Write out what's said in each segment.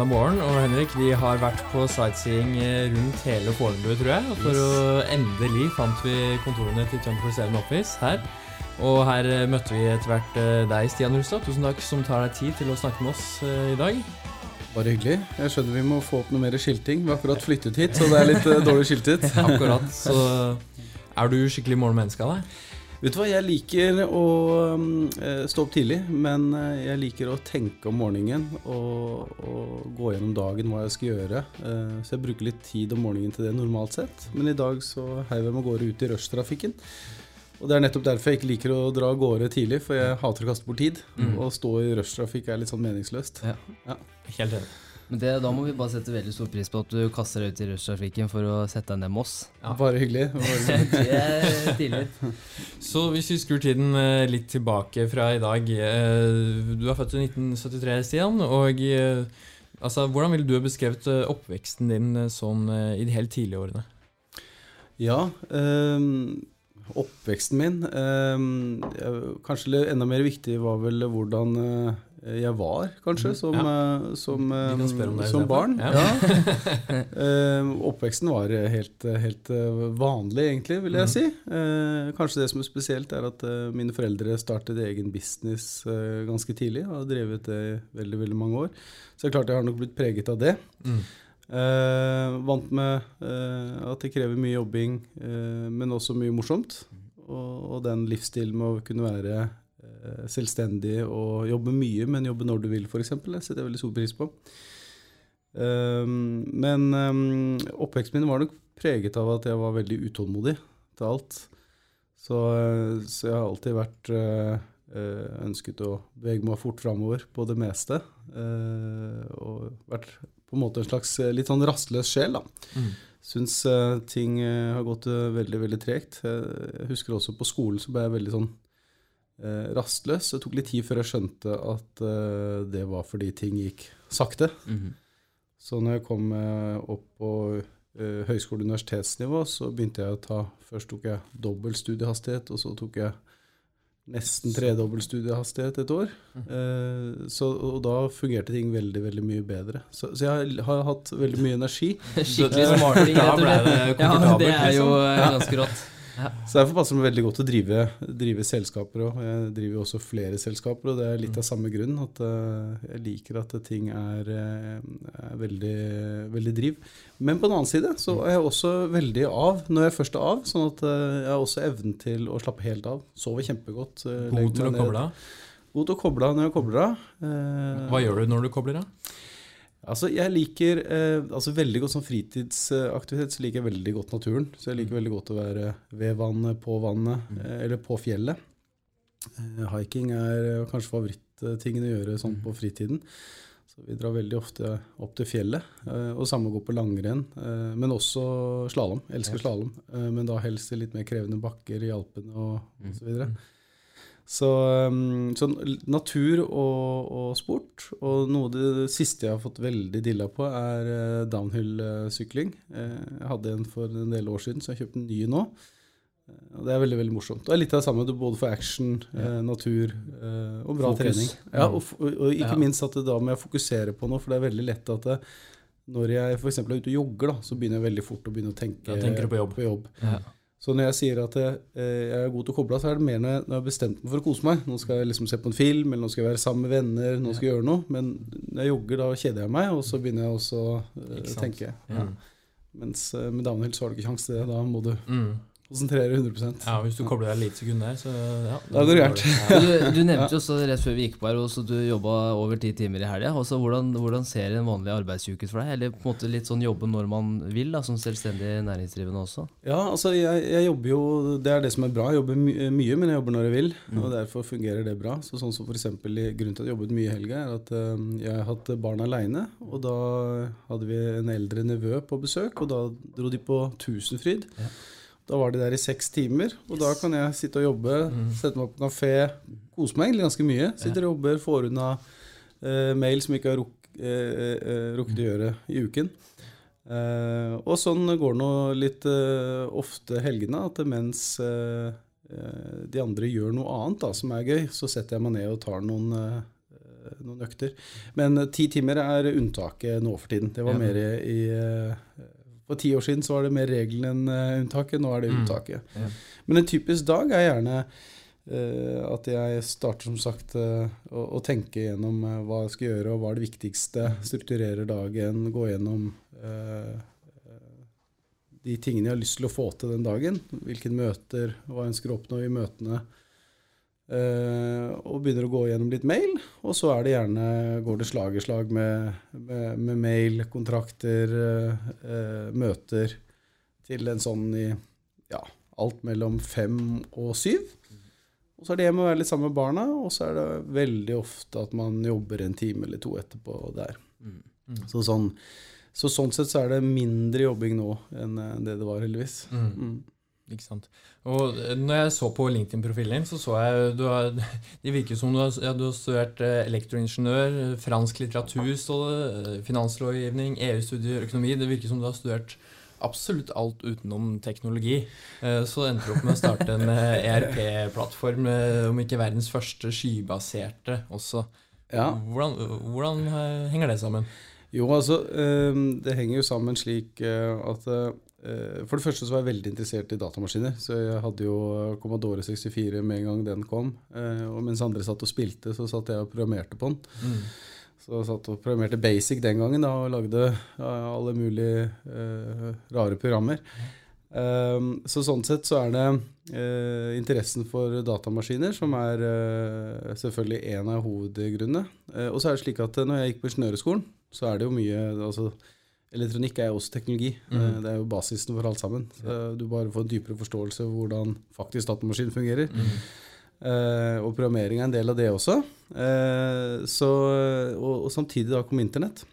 mandag morgen, og Henrik, vi har vært på sightseeing eh, rundt hele Fornebu, tror jeg. Og For å endelig fant vi kontorene til 24-7 Office her. Og her eh, møtte vi etter hvert eh, deg, Stian Rustad. Tusen takk som tar deg tid til å snakke med oss i dag. Bare hyggelig. Jeg skjønner vi må få opp noe mer skilting. Vi har akkurat flyttet hit, så det er litt dårlig skiltet. akkurat, så er du skikkelig morgenmenneske av deg? Vet du hva, Jeg liker å um, stå opp tidlig, men eh, jeg liker å tenke om morgenen og, og, gå gjennom dagen hva jeg skal gjøre. Uh, så jeg bruker litt tid om morgenen til det normalt sett. Men i dag så heiv jeg meg av gårde ut i rushtrafikken. Og det er nettopp derfor jeg ikke liker å dra av gårde tidlig, for jeg hater å kaste bort tid. Mm. Å stå i rushtrafikk er litt sånn meningsløst. Ja. Ja. Helt enig. Men det, Da må vi bare sette veldig stor pris på at du kaster deg ut i rushtrafikken for å sette deg ned med oss. Ja. Bare hyggelig. det er tidlig. Så hvis vi skrur tiden eh, litt tilbake fra i dag eh, Du er født i 1973, Stian. og eh, altså, Hvordan ville du ha beskrevet oppveksten din sånn i de helt tidlige årene? Ja, øh, oppveksten min øh, Kanskje enda mer viktig var vel hvordan jeg var, kanskje, mm. som, ja. som, som, eh, som barn. Ja. Ja. Oppveksten var helt, helt, vanlig, egentlig, vil jeg mm. si. Kanskje det som er spesielt, er at mine foreldre startet egen business ganske tidlig. Og har drevet det i veldig, veldig mange år. Så det er klart jeg har nok blitt preget av det. Mm. vant med at det krever mye jobbing, men også mye morsomt. Og, og den livsstilen med å kunne være Eh, selvstendig og jobbe mye, men jobbe når du vil, f.eks. Det setter jeg veldig stor pris på. Um, men um, oppveksten min var nok preget av at jeg var veldig utålmodig til alt. Så, uh, så jeg har alltid vært uh, ønsket å bevege meg fort framover på det meste. Og vært på en måte en slags litt sånn rastløs sjel, da. Mm. Syns ting har gått veldig, veldig tregt. Jeg husker også på skolen så ble jeg veldig sånn eh, rastløs. Det tok litt tid før jeg skjønte at eh, det var fordi ting gikk sakte. Mm -hmm. Så når jeg kom eh, opp på eh, høyskole- og universitetsnivå, så begynte jeg å ta Først tok jeg dobbel studiehastighet, og så tok jeg nesten tredobbel studiehastighet et år. Mm. så, og da fungerte ting veldig veldig mye bedre. Så, så jeg har hatt veldig mye energi. Skikkelig smarting, rett og slett. Ja, det er jo liksom. ganske rått. Så derfor passer det veldig godt å drive, drive selskaper òg. Jeg driver også flere selskaper, og det er litt av samme grunn. At uh, jeg liker at ting er, uh, er veldig, veldig, driv. Men på den annen side så er jeg også veldig av når jeg først er av. Sånn at uh, jeg har også evnen til å slappe helt av. Sover kjempegodt. God til å koble av? God til å koble av når jeg kobler av. Hva gjør du når du kobler av? Altså, jeg liker eh, altså Veldig godt som fritidsaktivitet så liker jeg veldig godt naturen. Så jeg liker veldig godt å være ved vannet, på vannet mm. eh, eller på fjellet. Eh, hiking er kanskje favorittingen å gjøre sånn på fritiden. Så vi drar veldig ofte opp til fjellet. Eh, og samme går på langrenn, eh, men også slalåm. Elsker slalåm, eh, men da helst i litt mer krevende bakker i Alpene og osv. Mm. Så, um, så natur og, og, sport. Og noe av det siste jeg har fått veldig dilla på, er uh, downhill-sykling. Uh, jeg hadde en for en del år siden, så jeg kjøpte en ny nå. Og Det er veldig veldig morsomt. Det er litt av det samme både for action, ja. natur og bra Fokus. trening. Ja, og, og, og ikke ja. minst at det da må jeg fokusere på noe, for det er veldig lett at det, når jeg f.eks. er ute og jogger, da, så begynner jeg veldig fort å begynne å tenke på jobb. På jobb. Ja. Så når jeg sier at jeg, eh, er god til å koble av, så er det mer når jeg, når jeg har bestemt meg for å kose meg. Nå skal jeg liksom se på en film, eller nå skal jeg være sammen med venner, nå skal jeg gjøre noe. Men når jeg jogger, da kjeder jeg meg, og så begynner jeg også å uh, tenke. Ja. Mens uh, med downhill så har du ikke kjangs til det. Da må du mm konsentrerer 100% Ja, Hvis du kobler deg litt sekund der, så ja. Da går det gærent. du, du, nevnte jo også rett før vi gikk på her, også du jobba over ti timer i helga. Hvordan, hvordan, ser en vanlig arbeidsuke ut for deg? Eller på en måte litt sånn jobbe når man vil, da, som selvstendig næringsdrivende også? Ja, altså jeg, jeg, jobber jo Det er det som er bra. Jeg jobber my mye, men jeg jobber når jeg vil. Mm. Og derfor fungerer det bra. Så sånn som for eksempel, Grunnen til at jeg jobbet mye i helga, er at uh, jeg har hatt barn aleine. Og da hadde vi en eldre nevø på besøk, og da dro de på Tusenfryd. Ja. Da var de der i seks timer, og da kan jeg sitte og jobbe, mm. sette meg på kafé, kose meg egentlig ganske mye. Sitter og jobber, får unna uh, mail som jeg ikke har ruk, uh, uh, rukket å gjøre i uken. og sånn går det nå litt ofte helgene, at mens de andre gjør noe annet da, som er gøy, så setter jeg meg ned og tar noen eh, noen økter. Men eh, ti timer er unntaket nå for tiden. Det var mer i eh, For ti år siden så var det mer regelen enn eh, unntaket. Nå er det Mm. unntaket. Ja. Men en typisk dag er gjerne Uh, at jeg starter som sagt uh, å, å tenke gjennom uh, hva jeg skal gjøre, og hva er det viktigste. Strukturerer dagen, gå gjennom de tingene jeg har lyst til å få til den dagen. Hvilke møter, hva jeg ønsker å oppnå i møtene. Eh, og begynner å gå gjennom litt mail. Og så er det gjerne, går det slag i slag med, med, med mail, kontrakter, eh, eh, møter til en sånn i ja, alt mellom fem og syv. Og så er det hjem og være litt sammen med barna, og så er det veldig ofte at man jobber en time eller to etterpå der. Mm. Så sånn, så sånn sett så er det mindre jobbing nå enn eh, det det var, heldigvis. Mm. Ikke sant. Og eh, når jeg så på LinkedIn-profilen din, så så jeg du har, Det virker som du har, ja, du har studert eh, elektroingeniør, fransk litteratur, eh, finanslovgivning, EU-studier, økonomi. Det virker som du har studert absolutt alt utenom teknologi. Så endte du opp med å starte en ERP-plattform, eh, om ikke verdens første skybaserte også. Ja. Hvordan, hvordan henger det sammen? Jo, altså, det henger jo sammen slik at For det første så var jeg veldig interessert i datamaskiner. Så jeg hadde jo Commodore 64 med en gang den kom. eh, Og mens andre satt og spilte, så satt jeg og programmerte på den. Mm. Så jeg satt og programmerte Basic den gangen da, og lagde alle mulige uh, rare programmer. Um, så sånn sett så er det uh, interessen for datamaskiner som er uh, selvfølgelig en av hovedgrunnene. Eh, og så er det slik at eh, når jeg gikk på ingeniørskolen, så er det jo mye altså, Elektronikk er jo også teknologi. Mhm. Eh, det er jo basisen for alt sammen. Du bare får en dypere forståelse av hvordan faktisk datamaskinen fungerer. Mm. Eh, og programmering er en del av det også. Eh, så, og, og samtidig da kom internett.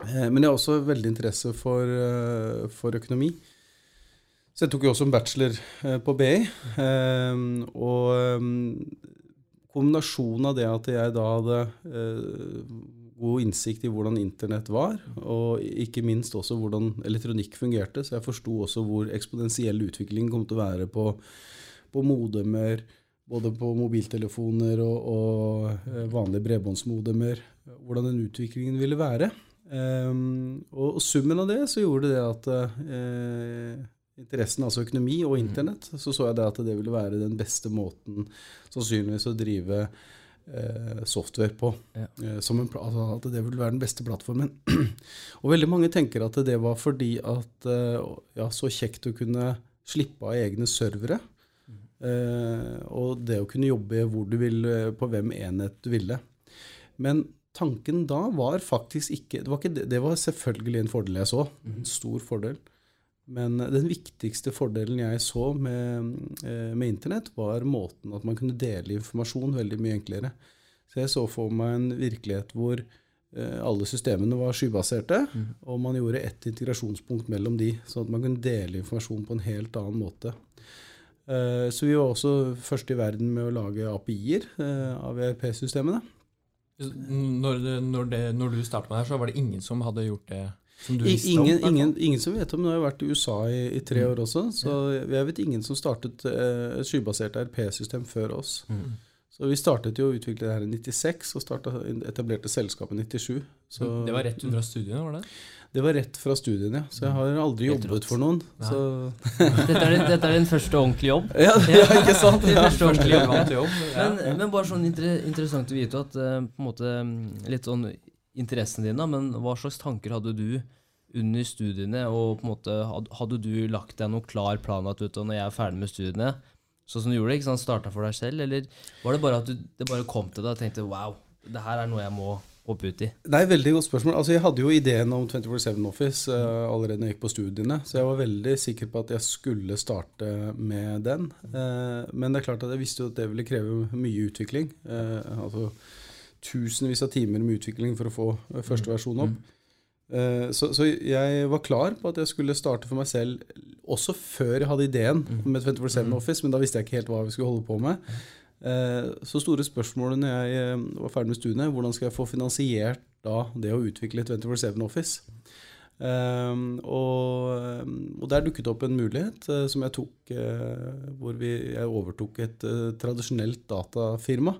Eh, men jeg har også veldig interesse for, for økonomi. Så jeg tok jo også en bachelor på BI. Og kombinasjonen av det at jeg da hadde god innsikt i hvordan internett var, og ikke minst også hvordan elektronikk fungerte, så jeg forsto også hvor eksponentiell utvikling kom til å være på, på modemer, både på mobiltelefoner og, og eh, vanlige bredbåndsmodemer, hvordan den utviklingen ville være. Um, og, summen av det så gjorde det at uh, interessen, altså økonomi og internett, så så jeg det at det ville være den beste måten sannsynligvis å drive eh, software på. Ja. Eh, som en, altså at det ville være den beste plattformen. og veldig mange tenker at det var fordi at eh, ja, så kjekt å kunne slippe av egne servere. Eh, og det å kunne jobbe hvor du vil, eh, på hvem enhet du ville. Men tanken da var faktisk ikke Det var, ikke, det- det var selvfølgelig en fordel jeg så. En stor fordel. Men eh, den viktigste fordelen jeg så med, eh, med internett, var måten at man kunne dele informasjon veldig mye enklere. Så jeg så for meg en virkelighet hvor eh, alle systemene var skybaserte, og man gjorde ett integrasjonspunkt mellom de, sånn at man kunne dele informasjon på en helt annen måte. Så vi var også først i verden med å lage API-er av ERP-systemene. Når, når, når du startet med det her, så var det ingen som hadde gjort det som du visste Ingen, ingen, ingen som vet om det. Nå har jeg vært i USA i, i tre Mm. år også, så jeg vet ingen som startet eh, et skybasert RP-system før oss. Mm. Så vi startet jo å utvikle det her i 96, og startet, etablerte selskapet i 97. Så det var rett fra studiene, var det? det var rett fra studiene, ja. Så jeg har aldri jobbet for noen. Så Dette, er din, dette er din første ordentlige jobb. Ja, ja ikke sant? Din Ja. første ordentlige jobb. Ja. Men, men bare sånn inter interessant å vite at uh, på en måte mm, litt sånn interessen dine, men hva slags tanker hadde du under studiene, og på en måte hadde du lagt deg noen klar plan at vet du, når jeg er ferdig med studiene, sånn som du gjorde, ikke sant, starta for deg selv, eller var det bare at du, det bare kom til deg og tenkte wow, det her er noe jeg må hoppe ut i? Det er et veldig godt spørsmål. Altså, jeg hadde jo ideen om 24-7 Office uh, allerede når jeg gikk på studiene, så jeg var veldig sikker på at jeg skulle starte med den. Uh, men det er klart at jeg visste jo at det ville kreve mye utvikling. Uh, altså tusenvis av timer med utvikling for å få eh, første versjon opp. Eh, så, så jeg var klar på at jeg skulle starte for meg selv også før jeg hadde ideen med 24-7 Office, men da visste jeg ikke helt hva vi skulle holde på med. Eh, Så store spørsmålet når jeg var ferdig med studiene, hvordan skal jeg få finansiert da det å utvikle 24-7 Office? Um, og, og der dukket opp en mulighet som jeg tok, hvor vi, jeg overtok et tradisjonelt datafirma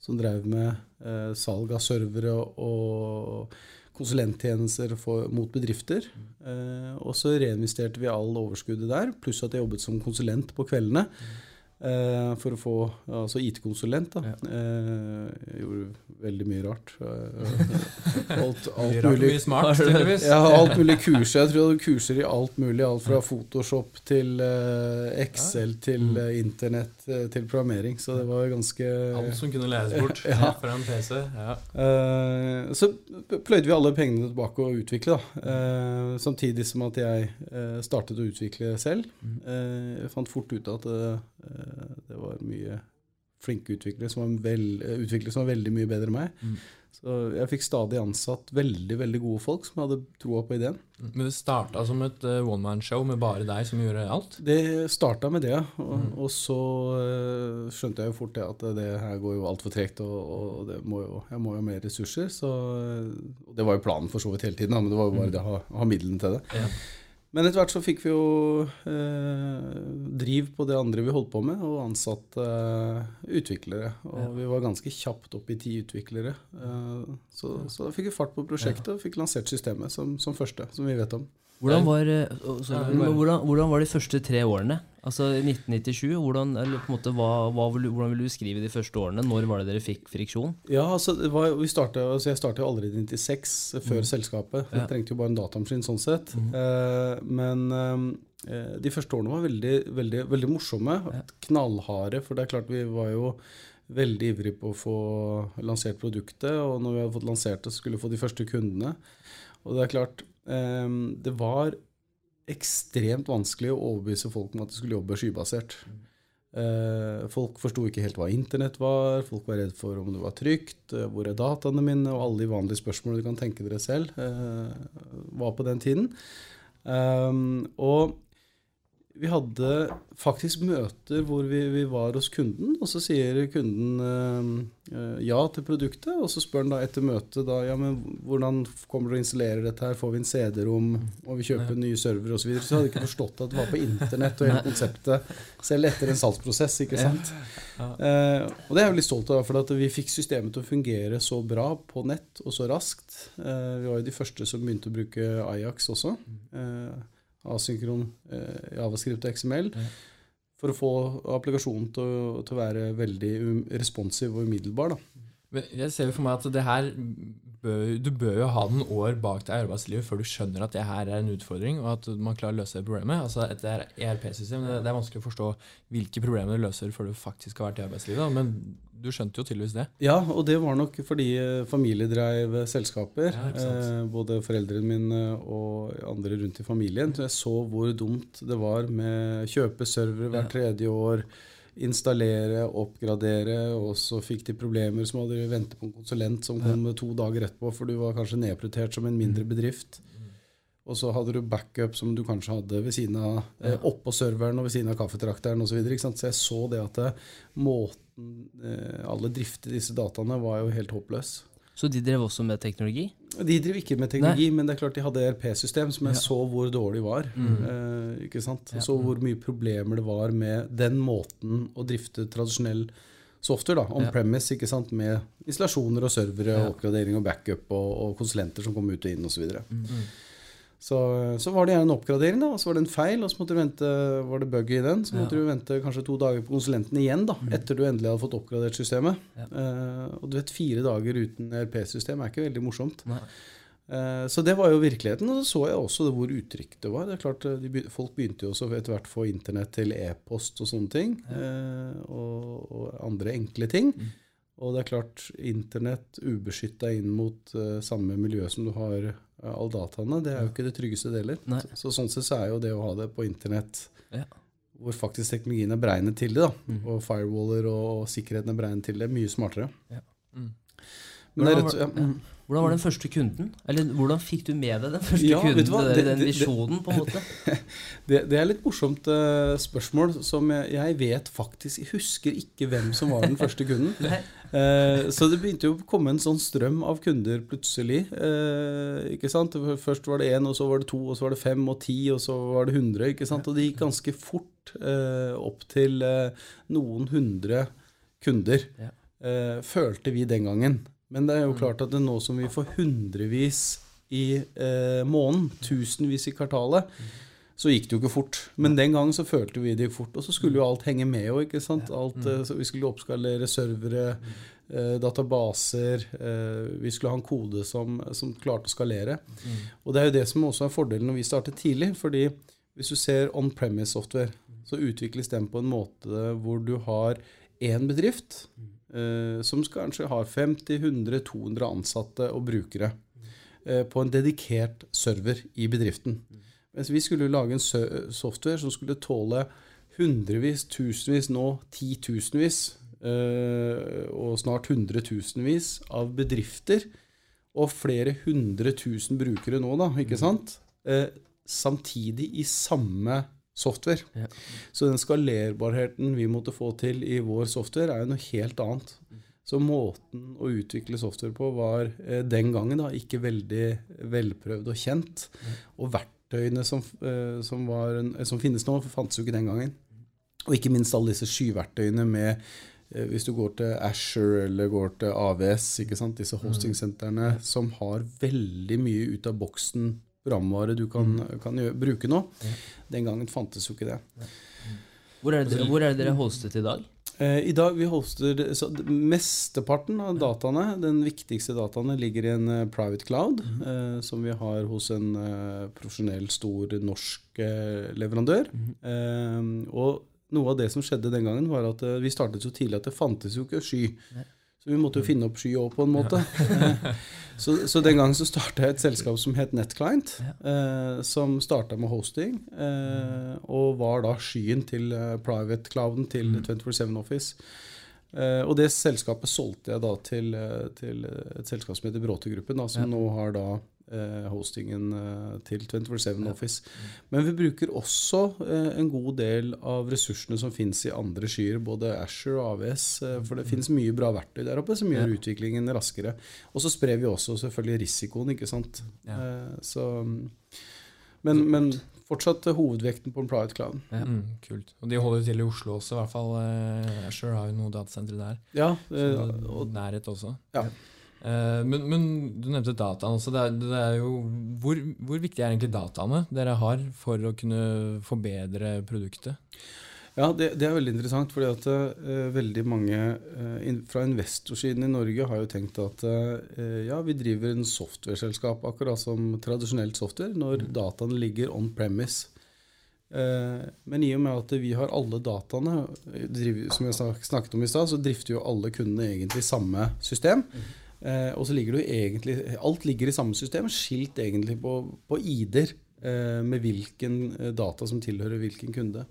som drev med eh, salg av servere og, konsulenttjenester for, mot bedrifter. Eh, og så reinvesterte vi all overskuddet der, pluss at jeg jobbet som konsulent på kveldene. Eh, for å få Altså IT-konsulent, da. Ja. Eh, jeg gjorde veldig mye rart. Eh, alt, alt mulig. mye smart, tydeligvis. Ja, alt mulig kurser. Jeg tror jeg hadde kurser i alt mulig. Alt fra Photoshop til eh, Excel til Mm. eh, internett eh, til programmering. Så det var ganske Alt som kunne læres bort Ja. fra en PC. Ja. Eh, så pløyde vi alle pengene tilbake og utvikle, da. Eh, samtidig som at jeg eh, startet å utvikle selv. Mm. Eh, jeg fant fort ut at eh, det var mye flinke utviklere som var, vel, eh, utviklere som var veldig mye bedre enn meg. Mm. Så jeg fikk stadig ansatt veldig veldig gode folk som hadde troa på ideen. Men det starta som et uh, one man-show med bare deg som gjorde alt? Det starta med det, ja. og, Mm. og så eh, skjønte jeg jo fort det at det her går jo altfor tregt, og, og det må jo, jeg må jo ha mer ressurser. Så, eh, det var jo planen for så vidt hele tiden, men det var jo bare Mm. det å ha, ha midlene til det. Ja. Men etter hvert så fikk vi jo eh, driv på det andre vi holdt på med, og ansatte eh, utviklere. Og Ja. vi var ganske kjapt opp i ti utviklere. Eh, så, så da fikk vi fart på prosjektet og fikk lansert systemet som, som første, som vi vet om. Hvordan var, eh, sorry, Ja, bare- hvordan, hvordan var de første tre årene? Altså 1997, hvordan, eller måte, hva, hva hvordan vil du skrive de første årene? Når var det dere fikk friksjon? Ja, altså, var, vi startet, altså Jeg startet allerede i 96, før selskapet. Ja. Jeg trengte jo bare en datamaskin sånn sett. Mm. Eh, men eh, de første årene var veldig, veldig, veldig morsomme. Ja. Knallharde. For det er klart vi var jo veldig ivrige på å få lansert produktet. Og når vi hadde fått lansert det, så skulle vi få de første kundene. Og det er klart eh, Det var ekstremt vanskelig å overbevise folk om at de skulle jobbe skybasert. Eh, folk forsto ikke helt hva internett var, folk var redd for om det var trygt, eh, hvor er dataene mine, og alle de vanlige spørsmålene du kan tenke dere selv, eh, var på den tiden. Og vi hadde faktisk møter hvor vi, vi var hos kunden, og så sier kunden eh, eh, ja til produktet, og så spør han da etter møtet da, ja, men hvordan kommer du å installere dette her, får vi en CD-rom, og vi kjøper nye server osv. Så, videre. så jeg hadde ikke forstått at det var på internett og hele konseptet, selv etter en salgsprosess, ikke sant. Ja. Eh, og det er jeg veldig stolt av, for at vi fikk systemet til å fungere så bra på nett og så raskt. Eh, vi var jo de første som begynte å bruke Ajax også. Eh, asynkron eh, javascript og XML. Ja. For å få applikasjonen til til å være veldig um, responsiv og umiddelbar. Da. Men Jeg ser jo for meg at det her bør, Du bør jo ha noen år bak deg i arbeidslivet før du skjønner at det her er en utfordring, og at man klarer å løse det problemet. Altså et ERP-system, det, det er vanskelig å forstå hvilke problemer du løser før du faktisk har vært i arbeidslivet. Men du skjønte jo tydeligvis det. Ja, og det var nok fordi familiedreiv selskaper. Ja, eh, både foreldrene mine og andre rundt i familien. Så jeg så hvor dumt det var med kjøpe servere hvert tredje år. Installere, oppgradere, og så fikk de problemer som hadde ventet på en konsulent som kom to dager etterpå, for du var kanskje nedprioritert som en mindre bedrift. Og så hadde du backup som du kanskje hadde ved siden av eh, oppå serveren og ved siden av kaffetrakteren osv. Så, videre, så jeg så det at det, måten eh, alle drifte disse dataene, var jo helt håpløs. Så de drev også med teknologi? De drev ikke med teknologi, men det er klart de hadde ERP-system som jeg Ja. så hvor dårlig var. Eh, ikke sant? Ja. Så hvor mye problemer det var med den måten å drifte tradisjonell software, da, on Ja. premise, ikke sant? med installasjoner og servere, og oppgradering og backup og, og konsulenter som kom ut og inn osv. Mm. Så så var det gjerne en oppgradering, da, og så var det en feil, og så måtte du vente, var det bug i den, så måtte Ja. du vente kanskje to dager på konsulenten igjen, da, etter du endelig hadde fått oppgradert systemet. Ja. Uh, og du vet, fire dager uten ERP-system er ikke veldig morsomt. Eh, Så det var jo virkeligheten, og så så jeg også hvor utrygt det var. Det er klart, eh, de, Folk begynte jo også etter hvert å få internett til e-post og sånne ting. eh, Og, og andre enkle ting. Mm. Og det er klart, internett ubeskytta inn mot samme miljø som du har all dataene, det er jo ikke det tryggeste deler. heller. Så, så sånn sett så er jo det å ha det på internett Ja. hvor faktisk teknologien er beregnet til det, da, Mm. og firewaller og, sikkerheten er beregnet til det, mye smartere. Mm. Hvordan rett, ja, var- mm. Hvordan var den første kunden? Eller hvordan fikk du med deg den første Ja, kunden? Det, Det- den visjonen, på en måte? Det, det er litt morsomt uh, spørsmål som jeg, jeg vet faktisk Jeg husker ikke hvem som var den første kunden. Eh, så det begynte jo å komme en sånn strøm av kunder plutselig. Uh, ikke sant? Først var det én, og så var det to, og så var det fem og ti, og så var det hundre. ikke sant? Og det gikk ganske fort opp til noen hundre kunder. Ja. eh, følte vi den gangen. Men det er jo Mm. klart at det nå som vi får hundrevis i eh, måneden, tusenvis i kvartalet, så gikk det jo ikke fort. Men den gangen så følte vi det gikk fort. Og så skulle jo alt henge med òg, ikke sant. Alt, eh, så vi skulle oppskalere servere, eh, databaser. Eh, vi skulle ha en kode som, som klarte å skalere. Og det er jo det som også er fordelen når vi starter tidlig. fordi hvis du ser on-premise software, så utvikles den på en måte hvor du har én bedrift som kanskje har 50-100-200 ansatte og brukere eh, på en dedikert server i bedriften. Mens vi skulle lage en software som skulle tåle hundrevis, tusenvis, nå titusenvis, eh, og snart hundretusenvis av bedrifter, og flere hundre tusen brukere nå, da, ikke sant? Eh, samtidig i samme software. Ja. Så den skalerbarheten vi måtte få til i vår software, er jo noe helt annet. Så måten å utvikle software på var eh, den gangen da ikke veldig velprøvd og kjent. Og verktøyene som, eh, som, var, en- eh, som finnes nå, fantes jo ikke den gangen. Og ikke minst alle disse skyverktøyene med eh, Hvis du går til Asher eller går til AVS, disse hostingsentrene som har veldig mye ut av boksen programvare du kan, kan gjøre, bruke nå. Den gangen fantes jo ikke det. Hvor er, det, hvor er det dere hostet i dag? Eh, I dag vi hoster så Mesteparten av dataene, den viktigste dataene, ligger i en eh, private cloud, eh, som vi har hos en eh, profesjonell, stor norsk eh, leverandør. Eh, og noe av det som skjedde den gangen, var at vi startet så tidlig at det fantes jo ikke sky. Så vi måtte jo finne opp sky òg, på en måte. så, så den gangen så starta jeg et selskap som het NetClient, eh, som starta med hosting, eh, og var da skyen til eh, private clouden til 24-7 Office. Eh, og det selskapet solgte jeg da til, eh, til et selskap som heter Bråte-gruppen, da, som nå har da hostingen eh, til 24-7 Office. Men vi bruker også eh, en god del av ressursene som finnes i andre skyer, både Asher og AVS, eh, for det finnes mye bra verktøy der oppe som gjør utviklingen raskere. Og så sprer vi også selvfølgelig risikoen, ikke sant. Eh, så, men, men fortsatt eh, hovedvekten på en private cloud. Ja. Mm, kult. Og de holder til i Oslo også, i hvert fall. Asher har jo noen datasentre der. Ja, Så eh, det- og, nærhet også. Ja. Eh, men, men du nevnte dataen også. Det er, det er jo, hvor, hvor viktig er egentlig dataene dere har for å kunne forbedre produktet? Ja, det, det er veldig interessant, fordi at uh, veldig mange uh, in, fra investorsiden i Norge har jo tenkt at uh, ja, vi driver en softwareselskap, akkurat som tradisjonelt software, når dataene ligger on premise. Men i og med at vi har alle dataene, driver, som jeg snakket om i stad, så drifter jo alle kundene egentlig samme system. Eh, og så ligger jo egentlig Alt ligger i samme system, skilt egentlig på, på ID-er eh, med hvilken eh, data som tilhører hvilken kunde.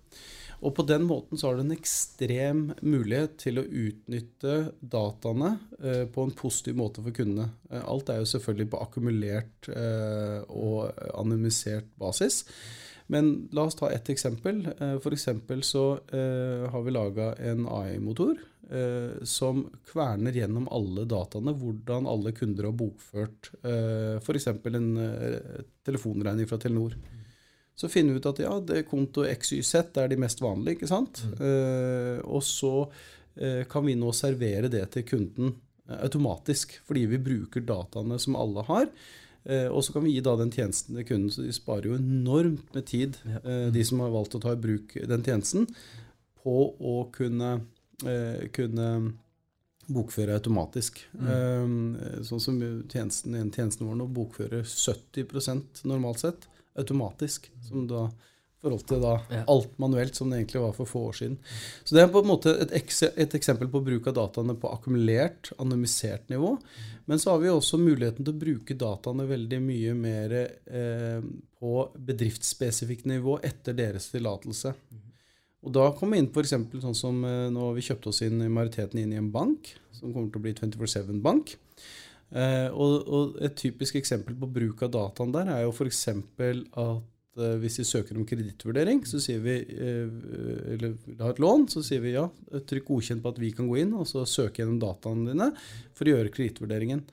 Og på den måten så har du en ekstrem mulighet til å utnytte dataene eh, på en positiv måte for kundene. Eh, alt er jo selvfølgelig på akkumulert eh, og anonymisert basis. Men la oss ta ett eksempel. For eksempel så har vi laga en AI-motor eh, som kverner gjennom alle dataene hvordan alle kunder har bokført eh, f.eks. en eh, telefonregning fra Telenor. Så finner vi ut at ja, det konto XYZ er de mest vanlige, ikke sant? Eh, og så eh, kan vi nå servere det til kunden eh, automatisk, fordi vi bruker dataene som alle har. Og så kan vi gi da den tjenesten til kunden, så de sparer jo enormt med tid, de som har valgt å ta i bruk den tjenesten, på å kunne, kunne bokføre automatisk. Eh, sånn som tjenesten, en tjenesten vår nå bokfører 70% normalt sett automatisk. Som da forhold til da Ja. alt manuelt, som det egentlig var for få år siden. Så det er på en måte et, ekse, et eksempel på bruk av dataene på akkumulert, anonymisert nivå. Men så har vi også muligheten til å bruke dataene veldig mye mer eh, på bedriftsspesifikt nivå etter deres tillatelse. Og da kommer vi inn på f.eks. sånn som eh, nå vi kjøpt oss inn majoriteten inn i en bank, som kommer til å bli 24-7-bank. Eh, og, og et typisk eksempel på bruk av dataen der er jo f.eks. at eh, hvis vi søker om kredittvurdering, så sier vi eh, eller vil ha et lån, så sier vi ja, trykk godkjent på at vi kan gå inn og så søke gjennom dataene dine for å gjøre kredittvurderingen.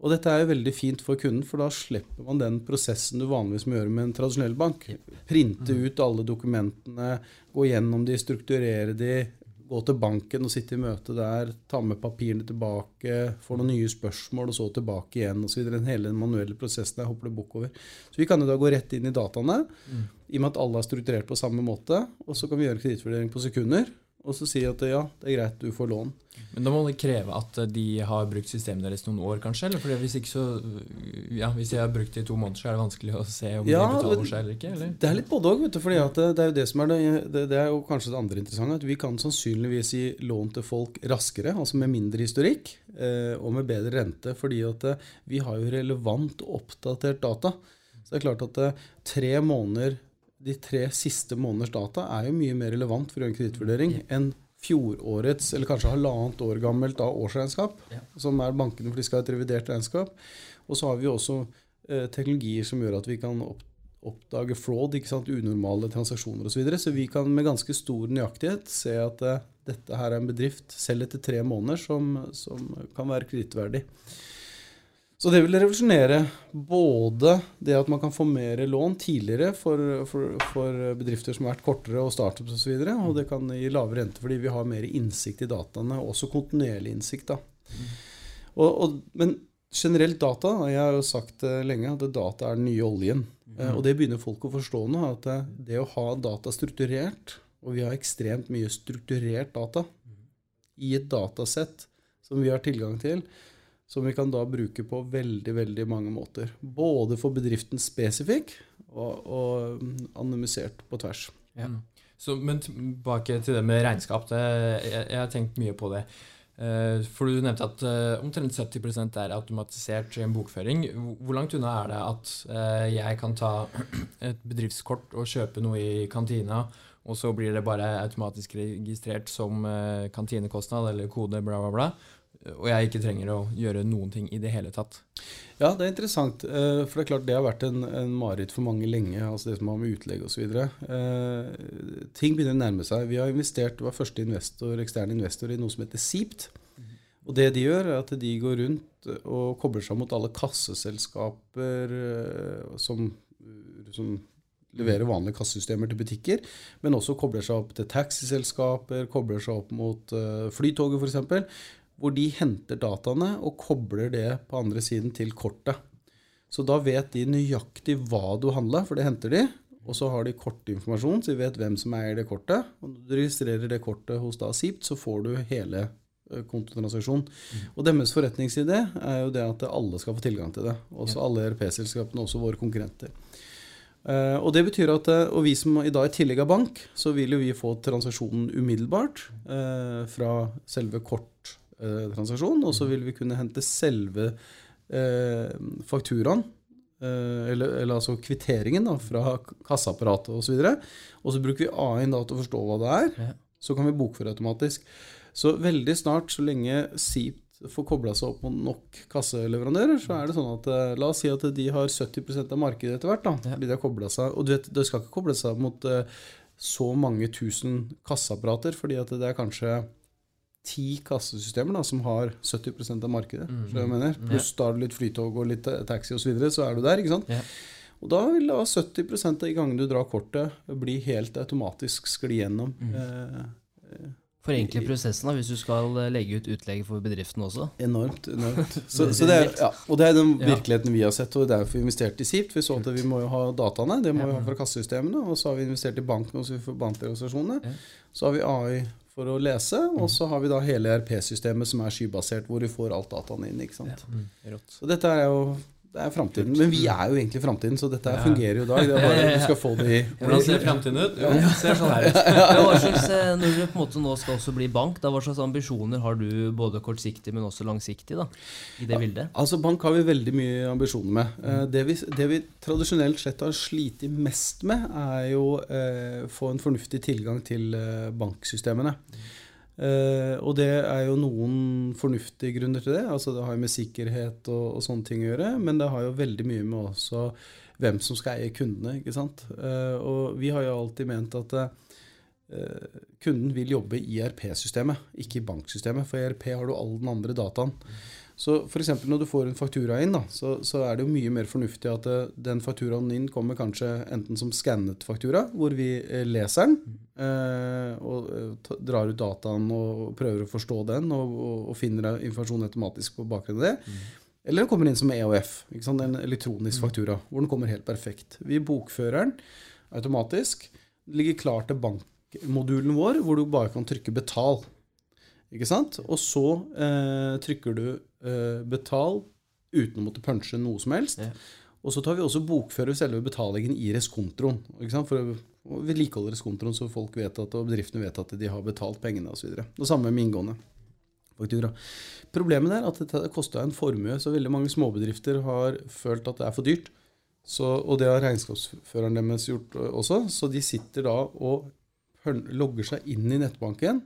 Og dette er jo veldig fint for kunden, for da slipper man den prosessen du vanligvis må gjøre med en tradisjonell bank. Printe ut alle dokumentene, gå gjennom de, strukturere de, gå til banken og sitte i møte der, ta med papirene tilbake, få noen nye spørsmål, og så tilbake igjen osv. Hele den manuelle prosessen der hopper det bukk over. Så vi kan jo da gå rett inn i dataene, i og med at alle er strukturert på samme måte. Og så kan vi gjøre kredittvurdering på sekunder, og så si at ja, det er greit, du får lån. Men da må det kreve at de har brukt systemet deres noen år, kanskje? Eller fordi hvis ikke så Ja, hvis de har brukt det i to måneder, så er det vanskelig å se om Ja, de betaler seg eller ikke? Eller? Det er litt både òg, vet du. For det, det er jo det som er det, det, er jo kanskje det andre interessante. At vi kan sannsynligvis gi lån til folk raskere, altså med mindre historikk, eh, og med bedre rente. Fordi at eh, vi har jo relevant og oppdatert data. Så det er klart at eh, tre måneder, de tre siste måneders data er jo mye mer relevant for å gjøre en kredittvurdering enn fjorårets, eller kanskje halvannet år gammelt da, årsregnskap, Ja. som er bankene, for de skal ha et revidert regnskap. Og så har vi jo også eh, teknologier som gjør at vi kan opp, oppdage fraud, ikke sant, unormale transaksjoner osv. Så, videre. så vi kan med ganske stor nøyaktighet se at eh, dette her er en bedrift selv etter tre måneder som, som kan være kredittverdig. Så det vil revolusjonere både det at man kan få mer lån tidligere for, for, for bedrifter som har vært kortere og startups osv., og, så og det kan gi lavere rente fordi vi har mer innsikt i dataene, også kontinuerlig innsikt. da. Og, og, men generelt data, og jeg har jo sagt lenge, at data er den nye oljen. Eh, Og det begynner folk å forstå nå, at det, det å ha data strukturert, og vi har ekstremt mye strukturert data i et datasett som vi har tilgang til, som vi kan da bruke på veldig veldig mange måter. Både for bedriften spesifikk og, og anonymisert på tvers. Ja. Så, men tilbake til det med regnskap. Det, jeg, jeg har tenkt mye på det. Eh, For du nevnte at eh, omtrent 70% er automatisert i en bokføring. Hvor- langt unna er det at eh, jeg kan ta et bedriftskort og kjøpe noe i kantina, og så blir det bare automatisk registrert som kantinekostnad eller kode, bla, bla, bla, og jeg ikke trenger å gjøre noen ting i det hele tatt? Ja, det er interessant. eh, For det er klart det har vært en, en mareritt for mange lenge, altså det som har med utlegg osv. Eh, ting begynner å nærme seg. Vi har investert, var første investor, ekstern investor i noe som heter Sipt. Og det de gjør, er at de går rundt og kobler seg mot alle kasseselskaper eh, som, som leverer vanlige kassesystemer til butikker, men også kobler seg opp til taxiselskaper, kobler seg opp mot uh, Flytoget f.eks., hvor de henter dataene og kobler det på andre siden til kortet. Så da vet de nøyaktig hva du handla, for det henter de. Og så har de kortinformasjon, så de vet hvem som eier det kortet. Og når du registrerer det kortet hos da Sipt, så får du hele kontotransaksjonen. Og deres forretningsidé er jo det at alle skal få tilgang til det. Også alle ERP-selskapene, også våre konkurrenter. Uh, og det betyr at, og vi som i dag i tillegg er bank, så vil jo vi få transaksjonen umiddelbart uh, fra selve korttransaksjonen, og så vil vi kunne hente selve eh, fakturaen, eh, eller, eller altså kvitteringen da, fra kassaapparatet osv. Og, og så bruker vi AI-en da til å forstå hva det er. Ja. Så kan vi bokføre automatisk. Så veldig snart, så lenge Seep får kobla seg opp mot nok kasseleverandører, så er det sånn at eh, La oss si at de har 70% av markedet etter hvert. da, Ja. fordi de har koblet seg, Og du vet, det skal ikke koble seg mot eh, så mange tusen kasseapparater, fordi at det er kanskje ti kassesystemer da, som har 70% av markedet. Mm. Så jeg mener, Pluss er det litt flytog og litt eh, taxi osv., så, videre, så er du der. ikke sant? Yeah. Og da vil da 70 av de gangene du drar kortet, bli helt automatisk skli gjennom. Mm. Eh, Forenkle prosessen da, hvis du skal eh, legge ut utlegg for bedriften også. Enormt. enormt. Så, så det er, ja, og det er den virkeligheten vi har sett, og det er derfor vi investerte i Sipt. Vi så at vi må jo ha dataene, det må vi ha fra kassesystemene. Og så har vi investert i banken bankorganisasjonene. Ja. Så har vi AI for å lese, og så har vi da hele RP-systemet som er skybasert, hvor vi får alt dataene inn. ikke sant? Mm, rått. Så dette er jo det er framtiden. Men vi er jo egentlig framtiden, så dette Ja. fungerer jo i dag. Det er bare du skal få det i Hvordan ser fremtiden ut? Jo, det ser sånn her ut. Hva slags, eh, når du på en måte nå skal også bli bank, da, hva slags ambisjoner har du både kortsiktig, men også langsiktig da, i det bildet? Altså Bank har vi veldig mye ambisjoner med. Eh, Det vi, det vi tradisjonelt sett har slitt mest med, er jo eh, få en fornuftig tilgang til eh, banksystemene. Eh, og det er jo noen fornuftige grunner til det. altså Det har jo med sikkerhet og, og sånne ting å gjøre. Men det har jo veldig mye med også hvem som skal eie kundene. ikke sant? Uh, og vi har jo alltid ment at uh, kunden vil jobbe i ERP-systemet, ikke i banksystemet. For i ERP har du all den andre dataen. Så f.eks. når du får en faktura inn, da, så, så, er det jo mye mer fornuftig at uh, den fakturaen inn kommer kanskje enten som skannet faktura, hvor vi uh, leser den uh, og drar ut dataen og prøver å forstå den og, og, og finner informasjon automatisk på bakgrunn av det. Mm. Eller den kommer inn som EOF, en elektronisk mm. faktura, hvor den kommer helt perfekt. Vi bokfører den automatisk. Ligger klar til bankmodulen vår, hvor du bare kan trykke 'betal'. Ikke sant? Og så eh, trykker du eh, 'betal' uten å måtte punche noe som helst. Ja. Og så tar vi også bokfører selve betalingen i reskontroen. For å vedlikeholde reskontroen, så folk vet at, og bedriftene vet at de har betalt pengene osv. Det samme med inngående faktura. Problemet er at dette kosta en formue, så veldig mange småbedrifter har følt at det er for dyrt. Så, og det har regnskapsføreren deres gjort også. Så de sitter da og logger seg inn i nettbanken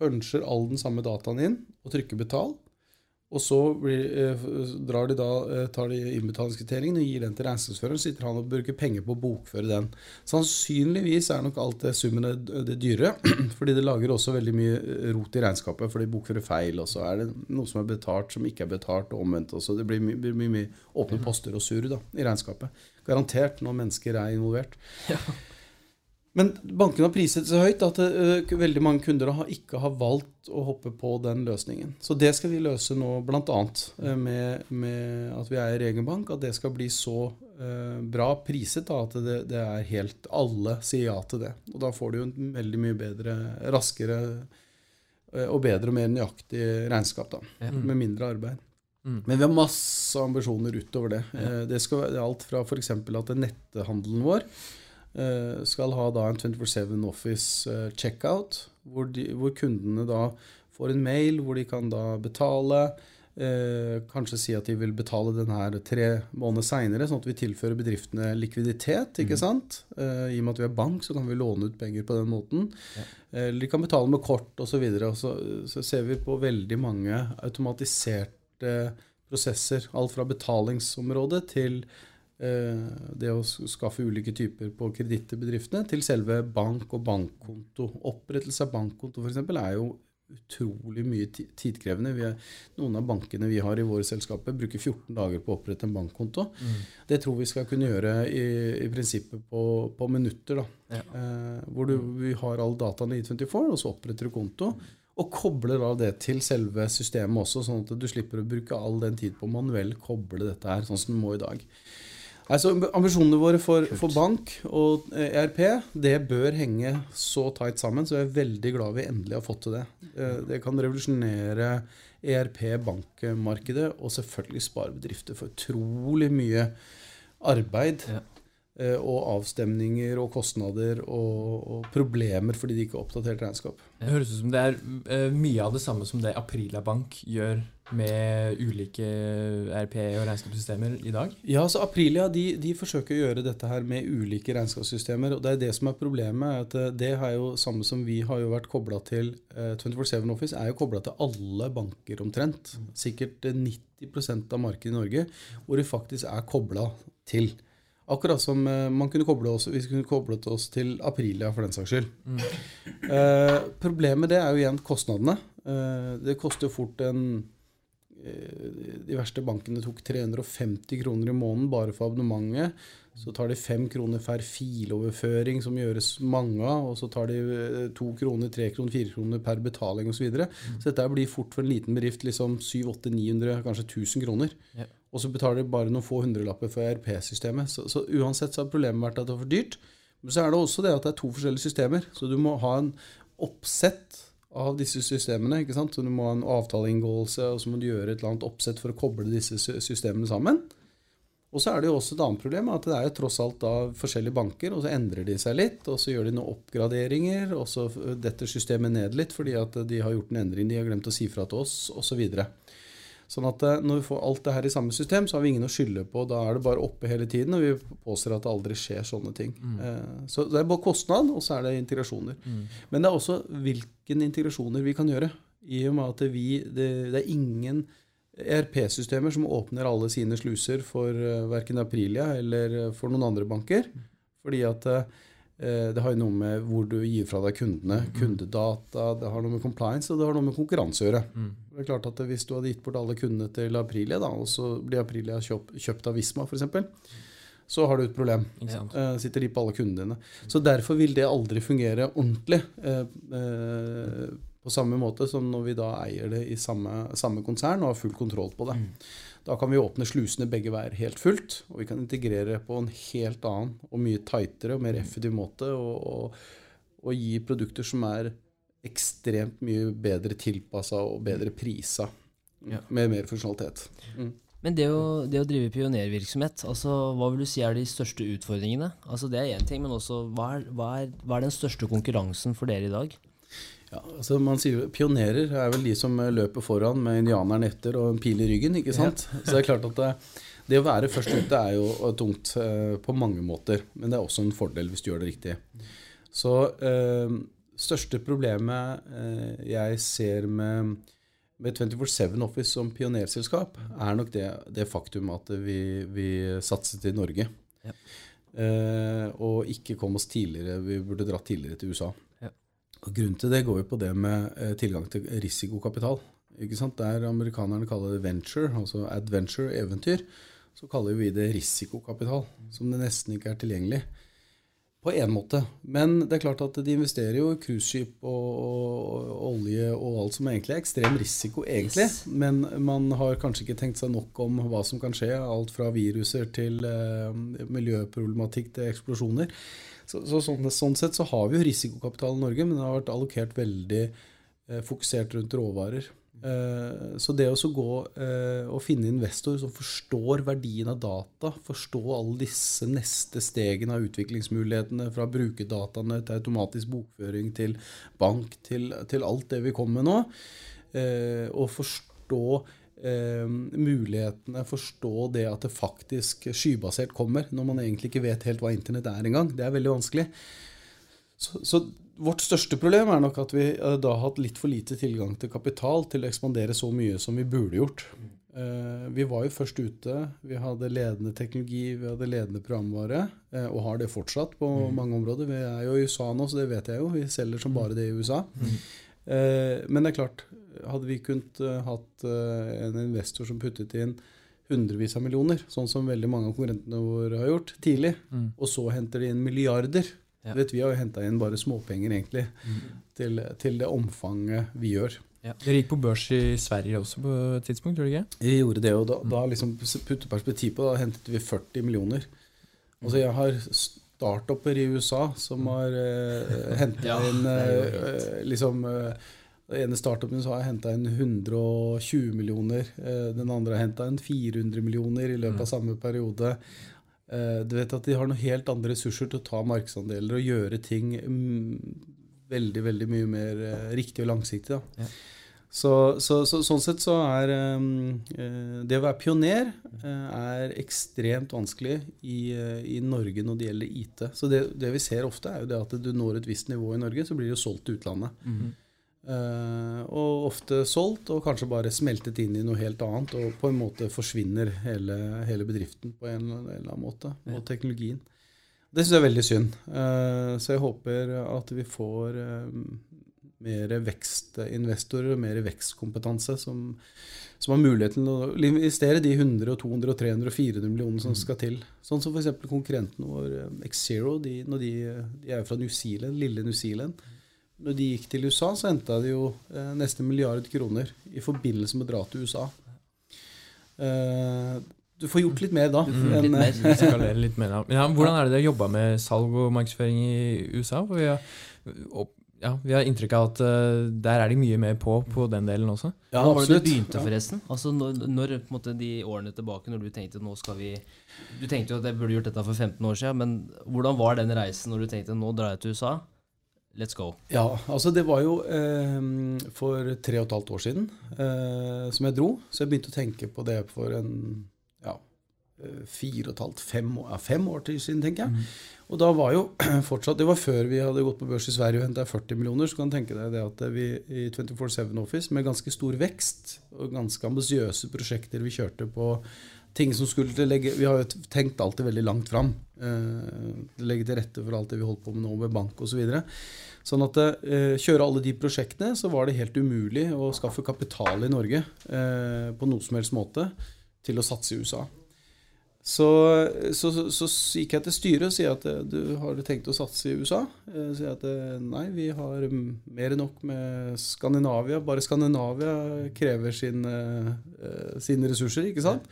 puncher all den samme dataen inn og trykker 'betal'. Og så blir, eh, drar de da, eh, tar de innbetalingskvitteringen og gir den til regnskapsføreren. Sitter han og bruker penger på å bokføre den. Sannsynligvis er nok alt det summen det, dyre. Fordi det lager også veldig mye eh, rot i regnskapet, for de bokfører feil. Og så er det noe som er betalt, som ikke er betalt, og omvendt også. Det blir mye, mye, mye åpne poster og surr i regnskapet. Garantert når mennesker er involvert. Ja. Men bankene har priset så høyt at uh, veldig mange kunder har ikke har valgt å hoppe på den løsningen. Så det skal vi løse nå bl.a. Uh, med, med at vi er i egen bank. At det skal bli så uh, bra priset da, at det, det, er helt Alle sier ja til det. Og da får du jo en veldig mye bedre, raskere uh, og bedre og mer nøyaktig regnskap. da, ja. Med mindre arbeid. Mm. Men vi har masse ambisjoner utover det. Ja. Det skal være alt fra f.eks. at nettehandelen vår Eh, skal ha da en 24-7 Office eh, checkout, hvor, de, hvor, kundene da får en mail hvor de kan da betale. Eh, kanskje si at de vil betale den her tre måneder seinere, sånn at vi tilfører bedriftene likviditet. ikke mm. sant? Eh, I og med at vi er bank, så kan vi låne ut penger på den måten. Ja. Eh, de kan betale med kort osv. Så, så, så ser vi på veldig mange automatiserte prosesser. Alt fra betalingsområdet til Eh, det å skaffe ulike typer på kreditt til bedriftene, til selve bank og bankkonto. Opprettelse av bankkonto f.eks. er jo utrolig mye tidkrevende. Er, noen av bankene vi har i våre selskaper, bruker 14 dager på å opprette en bankkonto. Mm. Det tror vi skal kunne gjøre i, i prinsippet på, på minutter. Ja. Eh, hvor du, vi har alle dataene i 24, og så oppretter du konto. Og kobler av det til selve systemet også, sånn at du slipper å bruke all den tid på manuell koble dette her, sånn som du må i dag. Altså, ambisjonene våre for, for, bank og ERP det bør henge så tight sammen, så jeg er veldig glad vi endelig har fått til det. Eh, det kan revolusjonere ERP-bankmarkedet og selvfølgelig spare bedrifter for utrolig mye arbeid. Ja. Eh, og avstemninger og kostnader og, og, problemer fordi de ikke har oppdatert regnskap. Det høres ut som det er uh, mye av det samme som det Aprilia Bank gjør med ulike RP- og regnskapssystemer i dag? Ja, så Aprilia de, de, forsøker å gjøre dette her med ulike regnskapssystemer. og Det er det som er problemet. at eh, Det er jo samme som vi har jo vært kobla til. Uh, 24-7 Office er jo kobla til alle banker omtrent. Sikkert 90% av markedet i Norge hvor det faktisk er kobla til. Akkurat som uh, man kunne koble oss, vi kunne koblet oss til Aprilia for den saks skyld. Mm. Eh, problemet det er jo igjen kostnadene. Eh, det koster jo fort en De verste bankene tok 350 kroner i måneden bare for abonnementet. Så tar de fem kroner per filoverføring, som gjøres mange av. Og så tar de to kroner, tre kroner, fire kroner per betaling osv. Så, videre. mm. så dette blir fort for en liten bedrift liksom 700-800-900, kanskje 1000 kroner. Yeah og så betaler de bare noen få hundrelapper for ERP-systemet. Så, så, uansett så har problemet vært at det er for dyrt. Men så er det også det at det er to forskjellige systemer. Så du må ha en oppsett av disse systemene. ikke sant? Så du må ha en avtaleinngåelse, og så må du gjøre et eller annet oppsett for å koble disse systemene sammen. Og så er det jo også et annet problem, at det er jo tross alt da forskjellige banker, og så endrer de seg litt, og så gjør de noen oppgraderinger, og så detter systemet ned litt fordi at de har gjort en endring, de har glemt å si fra til oss, osv. Sånn at eh, når vi får alt det her i samme system, så har vi ingen å skylde på. Da er det bare oppe hele tiden, og vi påstår at det aldri skjer sånne ting. Mm. Eh, så det er bare kostnad, og så er det integrasjoner. Mm. Men det er også hvilken integrasjoner vi kan gjøre. I og med at vi, det, det er ingen ERP-systemer som åpner alle sine sluser for eh, verken Aprilia eller for noen andre banker. Fordi at det har jo noe med hvor du gir fra deg kundene, kundedata, det har noe med compliance, og det har noe med konkurranse å gjøre. Det er klart at Hvis du hadde gitt bort alle kundene til Aprilia, da, og så blir Aprilia kjøpt, kjøpt av Visma f.eks., så har du et problem. Eh, sitter de på alle kundene dine. Så derfor vil det aldri fungere ordentlig. Eh, eh, på samme måte som når vi da eier det i samme, samme konsern og har full kontroll på det. Da kan vi åpne slusene begge veier helt fullt, og vi kan integrere på en helt annen og mye tightere og mer effektiv måte og, og, og gi produkter som er ekstremt mye bedre tilpassa og bedre prisa. Ja. Med mer funksjonalitet. Mm. Men det å, det å drive pionervirksomhet, altså, hva vil du si er de største utfordringene? Altså, det er én ting, men også hva er, hva, er, hva er den største konkurransen for dere i dag? Ja, altså man sier Pionerer er vel de som eh, løper foran med indianeren etter og en pil i ryggen. ikke sant? Så det er klart at det, det å være først ute er jo tungt eh, på mange måter. Men det er også en fordel hvis du gjør det riktig. Så eh, største problemet eh, jeg ser med, med 24-7 Office som pionerselskap, er nok det, det faktum at vi, vi satset i Norge. Ja. Eh, og ikke kom oss tidligere. Vi burde dratt tidligere til USA. Og Grunnen til det går jo på det med eh, tilgang til risikokapital. Der amerikanerne kaller det venture, altså adventure, eventyr, så kaller vi det risikokapital, som det nesten ikke er tilgjengelig. På én måte. Men det er klart at de investerer jo i cruiseskip og, og, olje og alt som egentlig er ekstrem risiko, egentlig. Yes. Men man har kanskje ikke tenkt seg nok om hva som kan skje. Alt fra viruser til eh, miljøproblematikk til eksplosjoner. Så, så sånn, sånn sett så har vi jo risikokapital i Norge, men det har vært allokert veldig eh, fokusert rundt råvarer. Eh, så det å gå eh, og finne investor som forstår verdien av data, forstå alle disse neste stegene av utviklingsmulighetene, fra brukerdataene til automatisk bokføring til bank, til, til alt det vi kommer med nå, eh, og forstå eh, mulighetene, forstå det at det faktisk skybasert kommer, når man egentlig ikke vet helt hva internett er engang. Det er veldig vanskelig. Så, så vårt største problem er nok at vi eh, da har hatt litt for lite tilgang til kapital til å ekspandere så mye som vi burde gjort. Eh, vi var jo først ute. Vi hadde ledende teknologi, vi hadde ledende programvare, eh, og har det fortsatt på mange områder. Vi er jo i USA nå, så det vet jeg jo. Vi selger som bare det i USA. Eh, Men det er klart, hadde vi kunnet eh, hatt eh, en investor som puttet inn hundrevis av millioner, sånn som veldig mange av konkurrentene våre har gjort tidlig, Mm. og så henter de inn milliarder Ja. vet, Vi har jo henta inn bare småpenger, egentlig, til, til det omfanget vi gjør. Dere gikk på børs i Sverige også på et tidspunkt, gjorde dere ikke? Vi gjorde det, og da, da liksom putte perspektiv på da hentet vi 40 millioner. Altså jeg har startuper i USA som har uh, henta Ja, inn eh, eh, liksom eh, Den ene startupen har henta inn 120 millioner. eh, den andre har henta inn 400 millioner i løpet av samme periode. Eh, du vet at de har noen helt andre ressurser til å ta markedsandeler og gjøre ting mm, veldig veldig mye mer eh, riktig og langsiktig. Ja. Så, så, så, sånn sett så er det å være pioner er ekstremt vanskelig i, i Norge når det gjelder IT. Så det, det vi ser ofte, er jo det at du når et visst nivå i Norge, så blir det jo solgt til utlandet. Eh, og ofte solgt, og kanskje bare smeltet inn i noe helt annet. Og på en måte forsvinner hele, hele bedriften på en, eller annen måte, og teknologien. Det syns jeg er veldig synd. Eh, så jeg håper at vi får eh, mer vekstinvestorer og mer vekstkompetanse som, som har muligheten til å investere de 100, 200, 300 og 400 millionene som skal til. Sånn som f.eks. konkurrenten vår eh, Xero. De, de, de er fra New Zealand, lille New Zealand. Når de gikk til USA, så henta de jo eh, nesten milliard kroner i forbindelse med å dra til USA. Eh, du får gjort litt mer da. Mm, enn, litt mer. Litt mer. da. Ja, hvordan er det dere jobba med salg og markedsføring i USA? For vi har, og, ja, vi har inntrykk av at uh, der er de mye mer på på den delen også. Ja, Når var det du begynte, forresten? Altså når, når på en måte, de årene tilbake, når du tenkte nå skal vi Du tenkte jo at jeg burde gjort dette for 15 år siden, men hvordan var den reisen når du tenkte nå drar jeg til USA? Let's go. Ja, altså det var jo eh, for tre og et halvt år siden eh, som jeg dro. Så jeg begynte å tenke på det for en ja, eh, fire og et halvt, fem år, ja, fem år til siden, tenker jeg. Og da var jo fortsatt Det var før vi hadde gått på børs i Sverige og henta 40 millioner. Så kan du tenke deg det at vi i 24-7 Office med ganske stor vekst og ganske ambisiøse prosjekter vi kjørte på ting som skulle legge Vi har jo tenkt alltid veldig langt fram. Eh, legge til rette for alt det vi holdt på med nå med bank osv. Så videre. sånn at eh, kjøre alle de prosjektene, så var det helt umulig å skaffe kapital i Norge eh, på noe som helst måte til å satse i USA. Så, så, så, så, gikk jeg til styret og sier at eh, du har tenkt å satse i USA. Jeg sier at eh, nei, vi har mer enn nok med Skandinavia. Bare Skandinavia krever sine, eh, sine ressurser, ikke sant?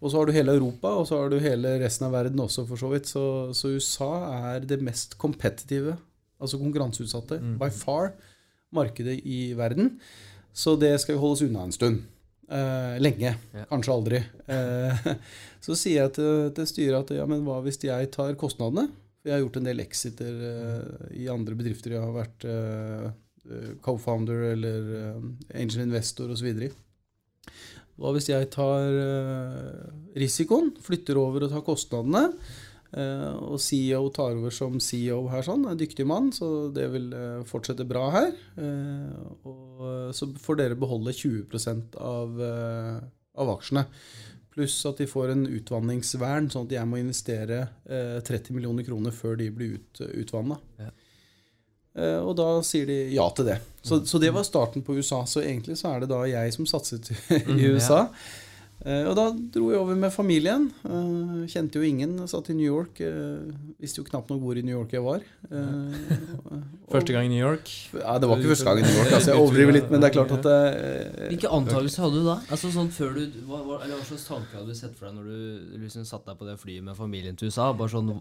Og så har du hele Europa, og så har du hele resten av verden også, for så vidt. Så, USA er det mest kompetitive, altså konkurranseutsatte, mm. by far, markedet i verden. Så det skal vi holde oss unna en stund. Uh, lenge. Ja. Kanskje aldri. Uh, så sier jeg til, til, styret at ja, men hva hvis jeg tar kostnadene? Jeg har gjort en del exiter uh, i andre bedrifter jeg har vært co-founder eller angel investor osv. Hva hvis jeg tar risikoen, flytter over og tar kostnadene? Uh, og CEO tar over som CEO her, sånn, en dyktig mann, så det vil uh, fortsette bra her. Og så får dere beholde 20 av, av aksjene. Pluss at de får en utvanningsvern, sånn at jeg må investere 30 millioner kroner før de blir ut, utvanna. Ja. Og da sier de ja til det. Så, så, det var starten på USA. Så egentlig så er det da jeg som satset i USA. Ja. Eh, og da dro jeg over med familien. Eh, kjente jo ingen. Satt i New York. Eh, visste jo knapt nok hvor i New York jeg var. første gang i New York? Ja, Det var ikke første gang i New York. Altså, jeg overdriver litt, men det er klart at Hvilke antakelser hadde du da? Altså sånn før du, hva, eller hva slags tanker hadde du sett for deg når du liksom satt deg på det flyet med familien til USA? Bare sånn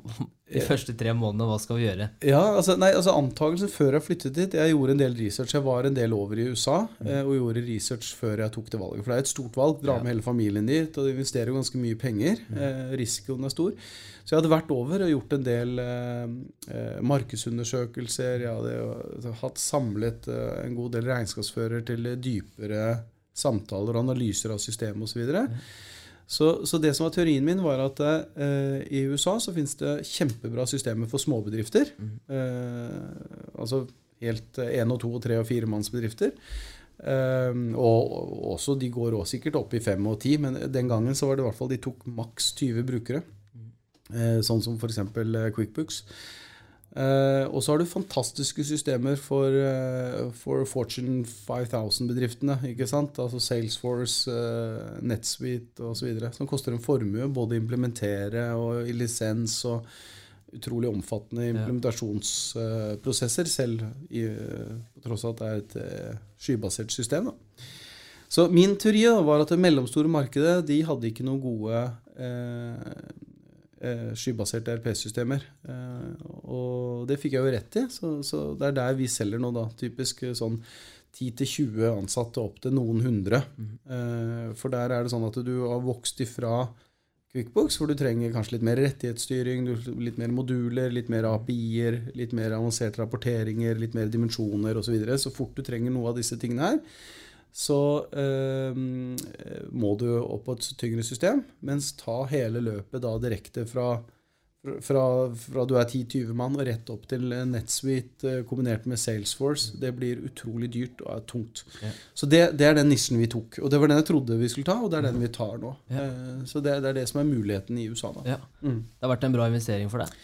De første tre månedene, hva skal vi gjøre? Ja, altså, nei, altså Antakelsen før jeg flyttet dit Jeg gjorde en del research. Jeg var en del over i USA mm. og gjorde research før jeg tok det valget. For det er et stort valg. Dra med hele familien familien dit, og de investerer ganske mye penger. Mm. Eh, risikoen er stor. Så jeg hadde vært over og gjort en del eh, eh markedsundersøkelser. Jeg hadde hatt samlet eh, en god del regnskapsfører til dypere samtaler og analyser av systemet osv. Så, mm. så, så det som var teorien min, var at eh, i USA så finnes det kjempebra systemer for småbedrifter. Mm. Eh, altså helt én og to og tre og fire mannsbedrifter. Um, og også, de går også sikkert opp i fem og ti, men den gangen så var det i hvert fall de tok maks 20 brukere. Uh, sånn som f.eks. Uh, QuickBooks. Uh, og så har du fantastiske systemer for, uh, for Fortune 5000-bedriftene. ikke sant? Altså Salesforce, uh, NetSuite osv. Som koster en formue både å implementere og i lisens. og utrolig omfattende implementasjonsprosesser, selv i, på tross av at det er et eh, skybasert system. Da. Så min teori da, var at det mellomstore markedet de hadde ikke noen gode eh, eh skybaserte RPS-systemer. Eh, og det fikk jeg jo rett i, så, så, det er der vi selger nå, da. Typisk sånn 10-20 ansatte opp til noen hundre. Mm. Eh, for der er det sånn at du har vokst ifra QuickBooks, hvor du trenger kanskje litt mer rettighetsstyring, litt mer moduler, litt mer API-er, litt mer avanserte rapporteringer, litt mer dimensjoner osv. Så, videre. så fort du trenger noe av disse tingene her, så eh, må du opp på et tyngre system. Mens ta hele løpet da direkte fra fra, fra, du er 10-20 mann og rett opp til NetSuite eh, kombinert med Salesforce. Det blir utrolig dyrt og er tungt. Ja. Så det, det, er den nissen vi tok. Og det var den jeg trodde vi skulle ta, og det er den vi tar nå. Ja. Eh, så det, det, er det som er muligheten i USA. da. Ja. Mm. Det har vært en bra investering for deg?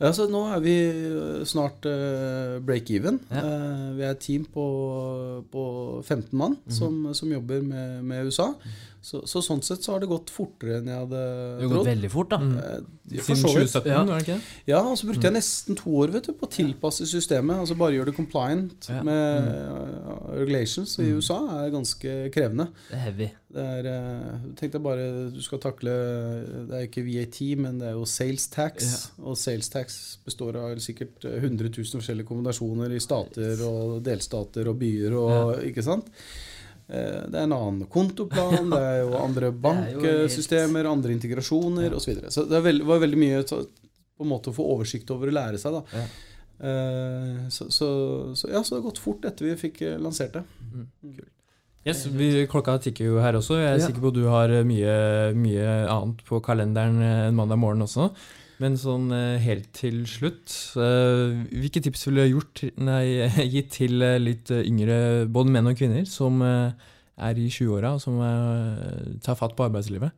Ja, så Nå er vi eh, snart uh, break-even. Ja. vi er et team på, på 15 mann mm -hmm. som, som, jobber med, med USA. Så, så, sånn sett så har det gått fortere enn jeg hadde trodd. Det har gått veldig fort, da. Mm. Eh, Siden 2017, ja. var det ikke det? Ja, og så brukte jeg mm. nesten to år vet du, på å tilpasse systemet. Altså Bare gjøre det compliant ja. med mm. regulations. I mm. USA er ganske krevende. Det er heavy. Det er, uh, tenk deg bare du skal takle Det er ikke VAT, men det er jo sales tax. Ja. Og sales tax består av sikkert 100 000 forskjellige kombinasjoner i stater og delstater og byer og ikke sant? Eh, det er en annen kontoplan, det er jo andre banksystemer, andre integrasjoner ja. osv. Så, videre. så det var veldig mye på en måte å få oversikt over å lære seg. da. Ja. Uh, så, så, så, ja, så det har gått fort etter vi fikk eh, lansert det. Mm. Kult. Yes, vi, klokka tikker jo her også. Jeg er ja. sikker på at du har mye, mye annet på kalenderen en mandag morgen også. Men sånn eh, helt til slutt, eh, hvilke tips ville du gjort, nei, gitt til eh, litt yngre både menn og kvinner som er i 20-åra og som tar fatt på arbeidslivet?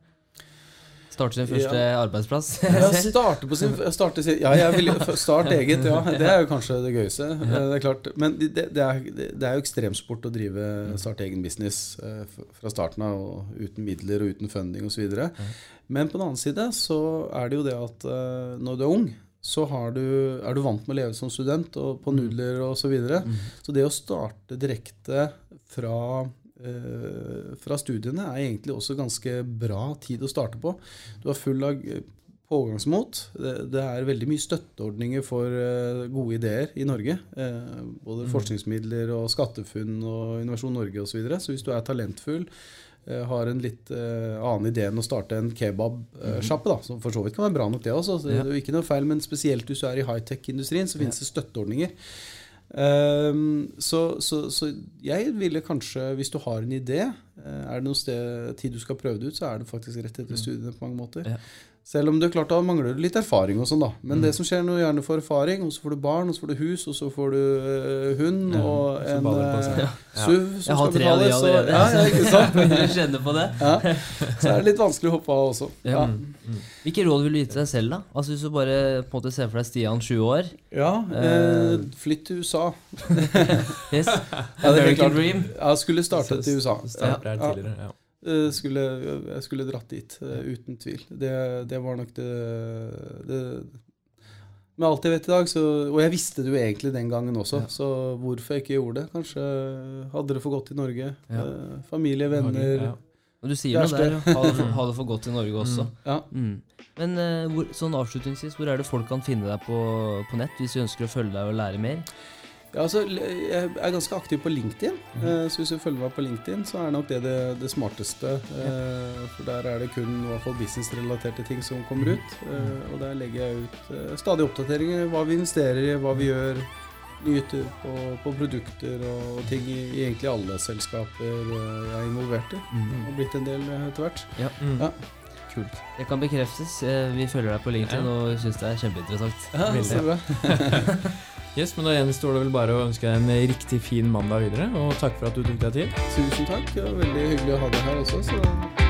Starte sin første arbeidsplass. Ja, starte på sin, starte Ja, jeg vil starte eget, ja. Det er jo kanskje det gøyeste. Eh, Det er klart. Men det, det, er, det er jo ekstremsport å drive starte egen business eh, fra starten av, uten midler og uten funding osv. Men på den annen side så er det jo det at eh, når du er ung, så har du, er du vant med å leve som student og på nudler og så videre. Så det å starte direkte fra fra studiene er egentlig også ganske bra tid å starte på. Du er full av eh, pågangsmot. Det, er veldig mye støtteordninger for eh, gode ideer i Norge. Eh, både forskningsmidler og SkatteFUNN og Innovasjon Norge osv. Så, videre. så hvis du er talentfull, eh, har en litt eh, annen idé enn å starte en kebabsjappe, da, som for så vidt kan være bra nok, det også. Det er jo ikke noe feil, men spesielt hvis du er i high-tech-industrien, så finnes det støtteordninger. Ehm, så, så, så jeg ville kanskje, hvis du har en idé, eh, er det noe sted, tid du skal prøve det ut, så er det faktisk rett etter studiene på mange måter. Ja. Selv om det er klart da mangler du litt erfaring og sånn, da. Men Mm. det som skjer når du gjerne får erfaring, og så får du barn, og så får du hus, og så får du uh, hund Ja, og en uh, det på seg. eh, Ja. SUV Jeg som har skal tre av de betales. allerede. Ja, ja, ikke sant? Du kjenner på det? Ja. Så er det litt vanskelig å hoppe av også. Ja. Ja. Mm. Hvilke råd vil du gi til deg selv, da? Altså Hvis du bare på en måte ser for deg Stian 20 år Ja, eh, flytt til USA. Yes. Ja, er American. Dream. Jeg skulle startet i USA. Starter her tidligere, ja. Eh, skulle, jeg skulle dratt dit, eh, uten tvil. Det, det var nok det, det Med alt jeg vet i dag, så, og jeg visste det jo egentlig den gangen også, Ja. så hvorfor jeg ikke gjorde det? Kanskje hadde det for godt i Norge. Ja. Eh, familie, venner. Ja. Du sier noe der, ha, det for- ha det for godt i Norge også. Ja. Mm. Men hvor, sånn avslutningsvis, hvor er det folk kan finne deg på, på nett hvis de ønsker å følge deg og lære mer? Ja, altså, jeg er ganske aktiv på LinkedIn. Mm eh, Så hvis du følger meg på LinkedIn, så er nok det det, det smarteste. eh, For der er det kun i hvert fall businessrelaterte ting som kommer Mhm. ut. eh, Og der legger jeg ut stadig oppdateringer. Hva vi investerer i, hva vi gjør. Nyheter på, på produkter og ting i, i egentlig alle selskaper jeg er involvert i. Det Og blitt en del etter hvert. Mm. Ja. Kult. Det kan bekreftes. Eh, Vi følger deg på LinkedIn Ja. og syns det er kjempeinteressant. Ja, så bra. Yes, men Da gjenstår det vel bare å ønske deg en riktig fin mandag videre. Og takk for at du tok deg tid. Tusen takk. Det var veldig hyggelig å ha deg her også. Så